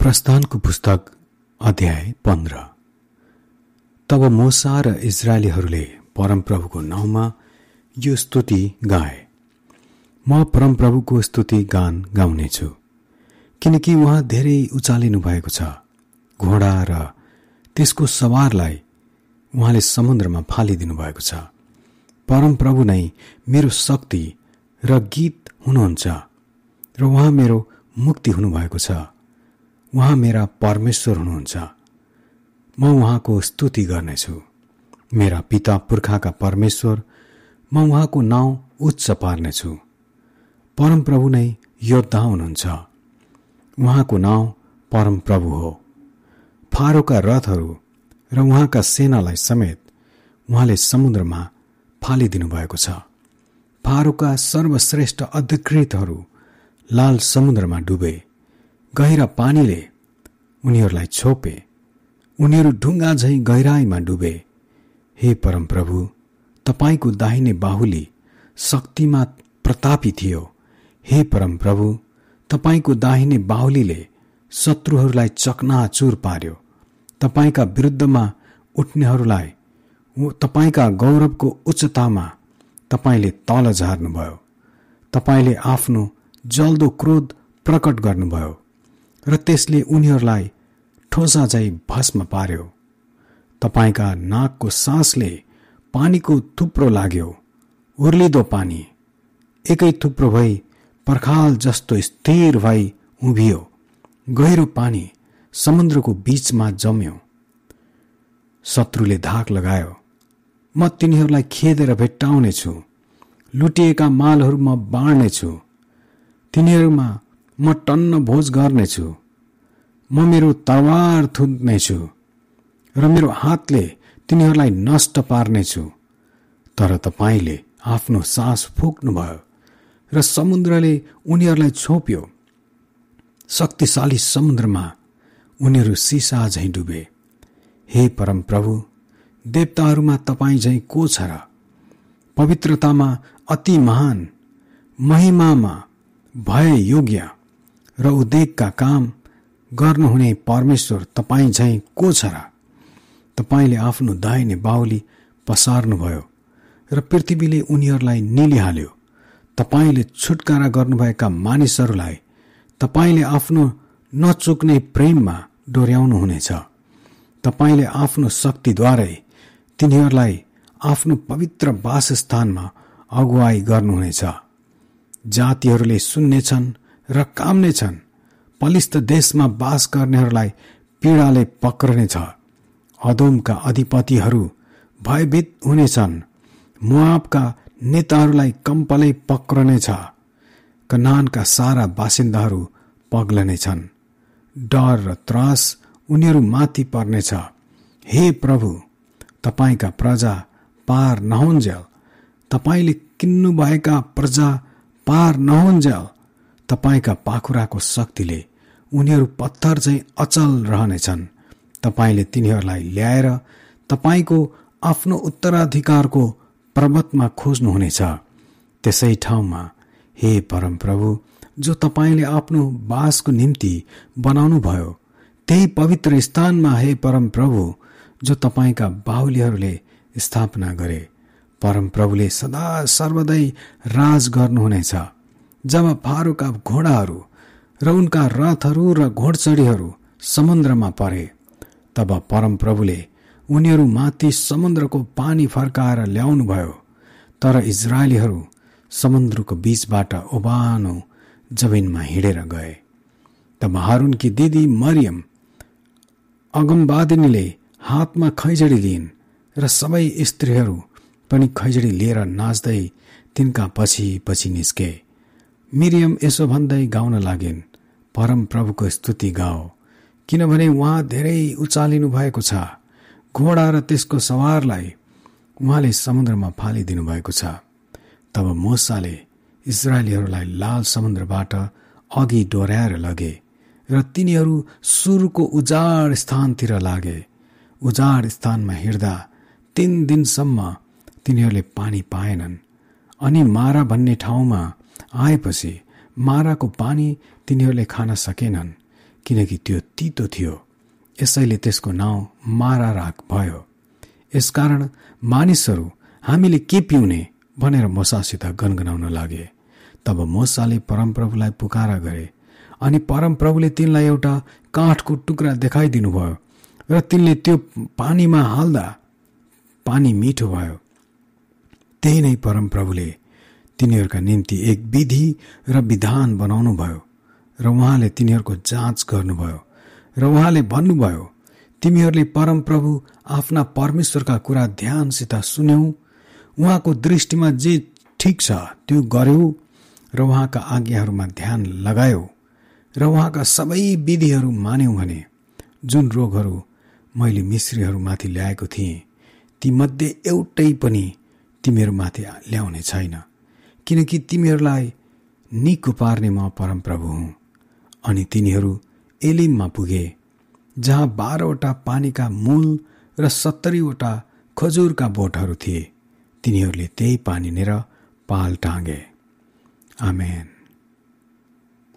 प्रस्थानको पुस्तक अध्याय पन्ध्र। तब मोसा र इजरायलीहरूले परमप्रभुको नाउँमा यो स्तुति गाए। म परमप्रभुको स्तुति गान गाउनेछु किनकि उहाँ धेरै उचालिनु भएको छ। घोडा र त्यसको सवारलाई उहाँले समुद्रमा फालिदिनु भएको छ। परमप्रभु नै मेरो शक्ति र गीत हुनुहुन्छ र उहाँ मेरो मुक्ति हुनुभएको छ। उहाँ मेरा परमेश्वर हुनुहुन्छ। म उहाँको स्तुति गर्नेछु। मेरा पिता पुर्खाका परमेश्वर म उहाँको नाउँ उच्च पार्नेछु। परमप्रभु नै योद्धा हुनुहुन्छ। उहाँको नाउँ परमप्रभु हो। फारोका रथहरू र उहाँका सेनालाई समेत उहाँले समुद्रमा फालिदिनु भएको छ। फारोका सर्वश्रेष्ठ अधिकृतहरू लाल समुद्रमा डुबे। गहिरा पानीले उनीहरूलाई छोपे। उनीहरू ढुङ्गा झैँ गहिराईमा डुबे। हे परमप्रभु तपाईँको दाहिने बाहुली शक्तिमा प्रतापी थियो। हे परमप्रभु तपाईँको दाहिने बाहुलीले शत्रुहरूलाई चकनाचुर पार्यो। तपाईँका विरुद्धमा उठ्नेहरूलाई तपाईँका गौरवको उच्चतामा तपाईँले तल झार्नुभयो। तपाईँले आफ्नो जल्दो क्रोध प्रकट गर्नुभयो। र त्यसले उनीहरूलाई ठोसा झै भस्म पार्यो। तपाईँका नाकको सासले पानीको थुप्रो लाग्यो। उर्लिदो पानी एकै थुप्रो भई पर्खाल जस्तो स्थिर भई उभियो। गहिरो पानी समुद्रको बीचमा जम्यो। शत्रुले धाक लगायो म तिनीहरूलाई खेदेर भेट्टाउनेछु। लुटिएका मालहरू म बाँड्नेछु। तिनीहरूमा म टन्न भोज गर्नेछु। म मेरो तरवार थुन्नेछु र मेरो हातले तिनीहरूलाई नष्ट पार्नेछु। तर तपाईँले आफ्नो सास फुक्नुभयो र समुद्रले उनीहरूलाई छोप्यो। शक्तिशाली समुद्रमा उनीहरू सिसा झैँ डुबे। हे परमप्रभु देवताहरूमा तपाईँ झैँ को छ र? पवित्रतामा अति महान महिमामा भय योग्य र उद्वेगका काम गर्नुहुने परमेश्वर तपाईँ झैँ को छ र? तपाईँले आफ्नो दाहिने बाहुली पसार्नुभयो र पृथ्वीले उनीहरूलाई निलिहाल्यो। तपाईँले छुटकारा गर्नुभएका मानिसहरूलाई तपाईँले आफ्नो नचुक्ने प्रेममा डोर्याउनुहुनेछ। तपाईँले आफ्नो शक्तिद्वारै तिनीहरूलाई आफ्नो पवित्र वासस्थानमा अगुवाई गर्नुहुनेछ। जातिहरूले सुन्नेछन् र काम्नेछन् पलिस्त देशमा बास गर्नेहरूलाई पीडाले पक्रनेछ। अदोमका अधिपतिहरू भयभीत हुनेछन्। मुआबका नेताहरूलाई कम्पलै पक्रनेछ। कनानका सारा बासिन्दाहरू पग्लनेछन्। डर र त्रास उनीहरू माथि पर्नेछ। हे प्रभु तपाईँका प्रजा पार नहुन्जेल। तपाईँले किन्नुभएका प्रजा पार नहुन्जेल। तपाईँका पाखुराको शक्तिले उनीहरू पत्थर चाहिँ अचल रहनेछन्। तपाईँले तिनीहरूलाई ल्याएर तपाईँको आफ्नो उत्तराधिकारको पर्वतमा खोज्नुहुनेछ। त्यसै ठाउँमा हे परमप्रभु जो तपाईँले आफ्नो बासको निम्ति बनाउनु भयो त्यही पवित्र स्थानमा हे परमप्रभु जो तपाईँका बाहुलीहरूले स्थापना गरे परमप्रभुले सदा सर्वदै राज गर्नुहुनेछ। जब फारूका घोडाहरू र उनका रथहरू र घोडचडीहरू समुद्रमा परे तब परमप्रभुले उनीहरू माथि समुद्रको पानी फर्काएर ल्याउनुभयो तर इजरायलीहरू समुद्रको बीचबाट ओबानो जमिनमा हिँडेर गए। तब हारुनकी दिदी मरियम अगमवादिनीले हातमा खैजडी लिइन् र सबै स्त्रीहरू पनि खैजडी लिएर नाच्दै तिनका पछि पछि निस्के। मिरियम यसो भन्दै गाउन लागिन्। परम प्रभुको स्तुति गाओ। किनभने उहाँ धेरै उचालिनु भएको छ। घोडा र त्यसको सवारलाई उहाँले समुद्रमा फालिदिनु भएको छ। तब मोसाले इजरायलीहरूलाई लाल समुद्रबाट अघि डोर्याएर लगे र तिनीहरू सुरको उजाड स्थानतिर लागे। उजाड स्थानमा हिँड्दा तीन दिनसम्म तिनीहरूले पानी पाएनन्। अनि मारा भन्ने ठाउँमा आएपछि माराको पानी तिनीहरूले खान सकेनन् किनकि त्यो तितो थियो। यसैले त्यसको नाउँ मारा राग भयो। यसकारण मानिसहरू हामीले के पिउने? भनेर मोसासित गनगनाउन लागे। तब मोसाले परमप्रभुलाई पुकारा गरे अनि परमप्रभुले तिनलाई एउटा काठको टुक्रा देखाइदिनु भयो र तिनले त्यो पानीमा हाल्दा पानी मिठो भयो। त्यही नै परमप्रभुले तिनीहरूका निम्ति एक विधि र विधान बनाउनु भयो र उहाँले तिनीहरूको जाँच गर्नुभयो र उहाँले भन्नुभयो तिमीहरूले परमप्रभु आफ्ना परमेश्वरका कुरा ध्यानसित सुन्यौ। उहाँको दृष्टिमा जे ठिक छ त्यो गर्यौ र उहाँका आज्ञाहरूमा ध्यान लगायौ र उहाँका सबै विधिहरू मान्यौ भने जुन रोगहरू मैले मिश्रीहरूमाथि ल्याएको थिएँ तीमध्ये एउटै पनि तिमीहरूमाथि ल्याउने छैन। किनकि तिमीहरूलाई निको पार्ने म परमप्रभु हुँ। अनि तिनीहरू एलिममा पुगे जहाँ बाह्रवटा पानीका मूल र सत्तरीवटा खजुरका बोटहरू थिए। तिनीहरूले त्यही पानी नेर पाल टाँगे। आमेन।